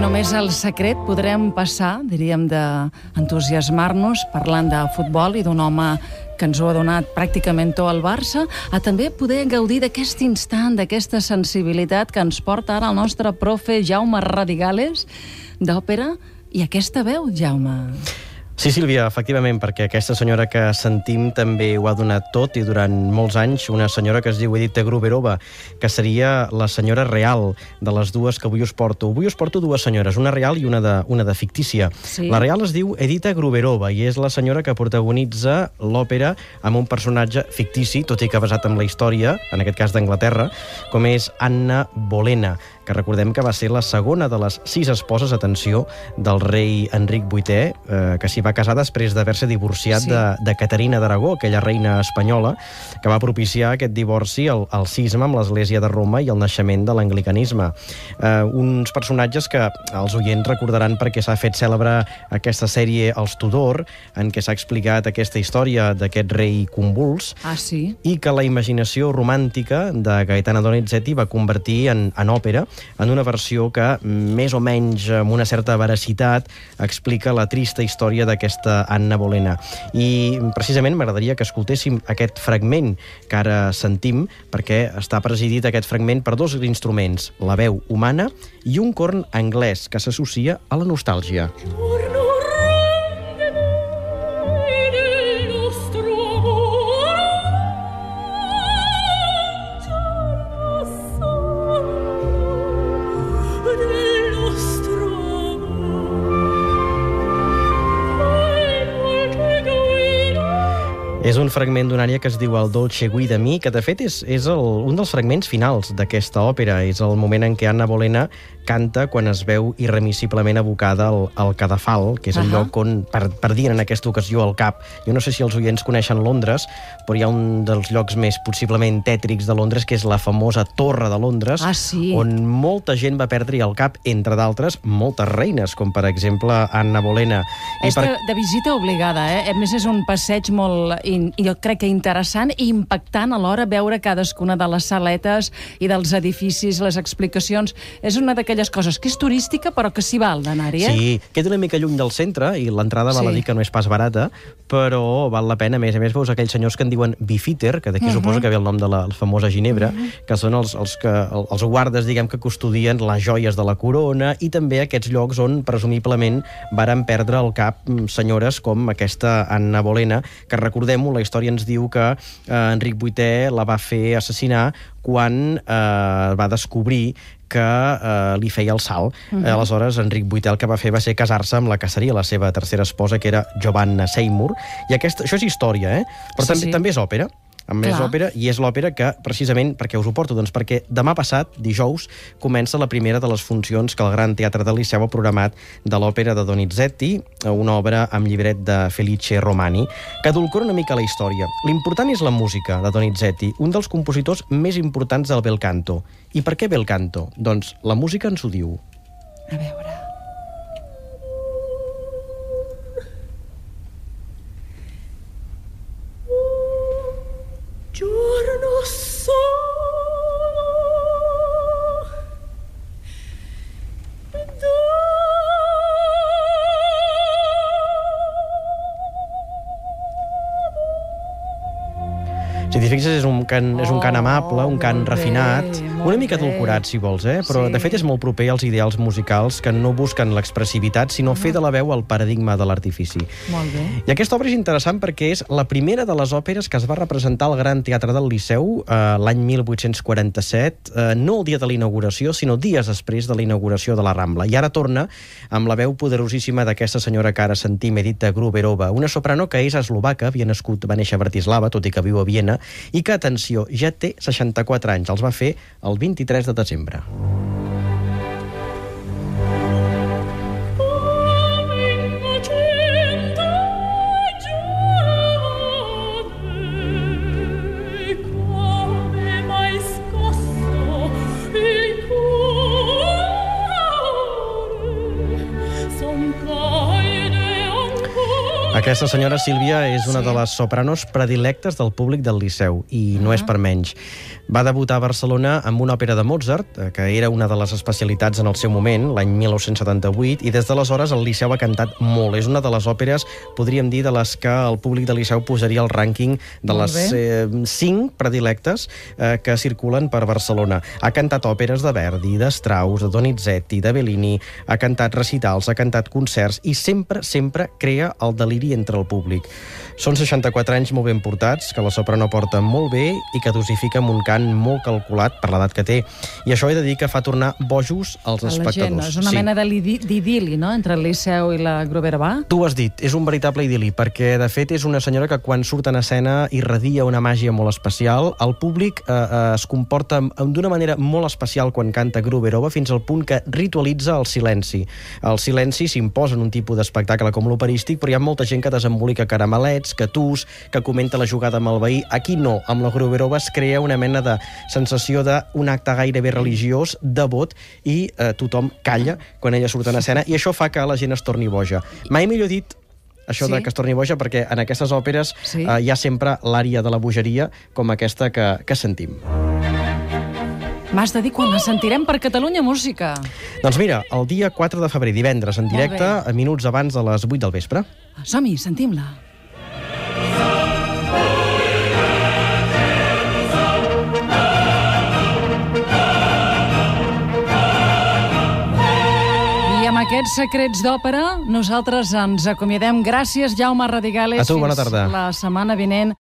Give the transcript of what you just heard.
Només el secret podrem passar, diríem, d'entusiasmar-nos parlant de futbol i d'un home que ens ho ha donat pràcticament tot el Barça, a també poder gaudir d'aquest instant, d'aquesta sensibilitat que ens porta ara el nostre profe Jaume Radigales d'òpera i aquesta veu, Jaume. Sí, Sílvia, efectivament, perquè aquesta senyora que sentim també ho ha donat tot i durant molts anys una senyora que es diu Edita Gruberova, que seria la senyora real de les dues que avui us porto. Avui us porto dues senyores, una real i una de, una de fictícia. Sí. La real es diu Edita Gruberova i és la senyora que protagonitza l'òpera amb un personatge fictici, tot i que basat en la història, en aquest cas d'Anglaterra, com és Anna Bolena, que recordem que va ser la segona de les sis esposes, atenció, del rei Enric VIII, eh, que s'hi va casar després d'haver-se divorciat Sí. de, de Caterina d'Aragó, aquella reina espanyola, que va propiciar aquest divorci, el, el cisma amb l'Església de Roma i el naixement de l'anglicanisme. Eh, uns personatges que els oients recordaran perquè s'ha fet cèlebre aquesta sèrie Els Tudor, en què s'ha explicat aquesta història d'aquest rei convuls, Ah, sí? i que la imaginació romàntica de Gaetana Donizetti va convertir en, en òpera, en una versió que, més o menys amb una certa veracitat, explica la trista història d'aquesta Anna Bolena. I precisament m'agradaria que escoltéssim aquest fragment que ara sentim, perquè està presidit aquest fragment per dos instruments, la veu humana i un corn anglès que s'associa a la nostàlgia. Giorno És un fragment d'una àrea que es diu El Dolce Guida mi, que de fet és, és el, un dels fragments finals d'aquesta òpera. És el moment en què Anna Bolena canta quan es veu irremissiblement abocada al, al cadafal, que és el Ahà. lloc on, per, per dir en aquesta ocasió, el cap. Jo no sé si els oients coneixen Londres, però hi ha un dels llocs més possiblement tètrics de Londres, que és la famosa Torre de Londres, Ah, sí? on molta gent va perdre el cap, entre d'altres, moltes reines, com per exemple Anna Bolena. És de, de visita obligada, eh? A més, és un passeig molt, in, jo crec que interessant i impactant alhora veure cadascuna de les saletes i dels edificis, les explicacions. És una d'aquelles coses que és turística, però que s'hi val d'anar-hi, eh? Sí, queda una mica lluny del centre i l'entrada val a Sí. dir que no és pas barata, però val la pena. A més a més, veus aquells senyors que en diuen bifiter, que d'aquí uh Mhm. -huh. suposo que ve el nom de la, la famosa ginebra, uh -huh. que són els, els, que, el- els guardes, diguem, que custodien les joies de la corona i també aquests llocs on, presumiblement, varen perdre el cap mm, senyores com aquesta Anna Bolena, que recordem-ho, la història ens diu que eh, Enric VIII la va fer assassinar quan eh, va descobrir que eh, li feia el salt. Uh -huh. Aleshores, Enric VIII el que va fer va ser casar-se amb la que seria la seva tercera esposa, que era Giovanna Seymour. I aquesta, això és història, eh? Però Sí, també, sí. també és òpera amb més Clar. òpera, i és l'òpera que, precisament, perquè us ho porto? Doncs perquè demà passat, dijous, comença la primera de les funcions que el Gran Teatre del Liceu ha programat de l'òpera de Donizetti, una obra amb llibret de Felice Romani, que adulcora una mica la història. L'important és la música de Donizetti, un dels compositors més importants del bel canto. I per què bel canto? Doncs la música ens ho diu. A veure... Si t'hi fixes, és un cant, és un cant Oh, amable, un cant bé, refinat, molt una mica bé. adulcorat, si vols, eh? però Sí. de fet és molt proper als ideals musicals que no busquen l'expressivitat, sinó fer de la veu el paradigma de l'artifici. Molt bé. I aquesta obra és interessant perquè és la primera de les òperes que es va representar al Gran Teatre del Liceu eh, l'any 1847, eh, no el dia de la inauguració, sinó dies després de la inauguració de la Rambla. I ara torna amb la veu poderosíssima d'aquesta senyora que ara sentim, Edita Gruberova, una soprano que és eslovaca, havia nascut, va néixer a Bratislava, tot i que viu a Viena, i que, atenció, ja té 64 anys. Els va fer el 23 de desembre. Aquesta senyora Sílvia és una Sí. de les sopranos predilectes del públic del Liceu, i no és per menys. Va debutar a Barcelona amb una òpera de Mozart, eh, que era una de les especialitats en el seu moment, l'any 1978, i des d'aleshores el Liceu ha cantat molt. És una de les òperes, podríem dir, de les que el públic del Liceu posaria al rànquing de Molt les eh, cinc predilectes eh, que circulen per Barcelona. Ha cantat òperes de Verdi, de Strauss, de Donizetti, de Bellini, ha cantat recitals, ha cantat concerts i sempre, sempre crea el deliri entre el públic. Són 64 anys molt ben portats, que la soprano porta molt bé i que dosifica amb un cant molt calculat per l'edat que té. I això he de dir que fa tornar bojos als A gent, espectadors. no? És una mena de lidi- d'idili, no?, entre el Liceu i la Groverba. Tu ho has dit, és un veritable idili, perquè de fet és una senyora que quan surt en escena irradia una màgia molt especial. El públic eh, eh, es comporta d'una manera molt especial quan canta Gruberova, fins al punt que ritualitza el silenci. El silenci s'imposa en un tipus d'espectacle com l'operístic, però hi ha molta gent que desembolica caramelets, que tus, que comenta la jugada amb el veí. Aquí no, amb la Gruberova es crea una mena de sensació d'un acte gairebé religiós, devot, i eh, tothom calla quan ella surt en escena, i això fa que la gent es torni boja. Mai millor dit això Sí. de que es torni boja, perquè en aquestes òperes Sí. eh, hi ha sempre l'ària de la bogeria, com aquesta que, que sentim. M'has de dir quan la sentirem per Catalunya Música. Doncs mira, el dia 4 de febrer, divendres, en directe, a minuts abans de les 8 del vespre. Som-hi, sentim-la. Aquests secrets d'òpera, nosaltres ens acomiadem. Gràcies, Jaume Radigales. A tu, bona tarda. la setmana vinent.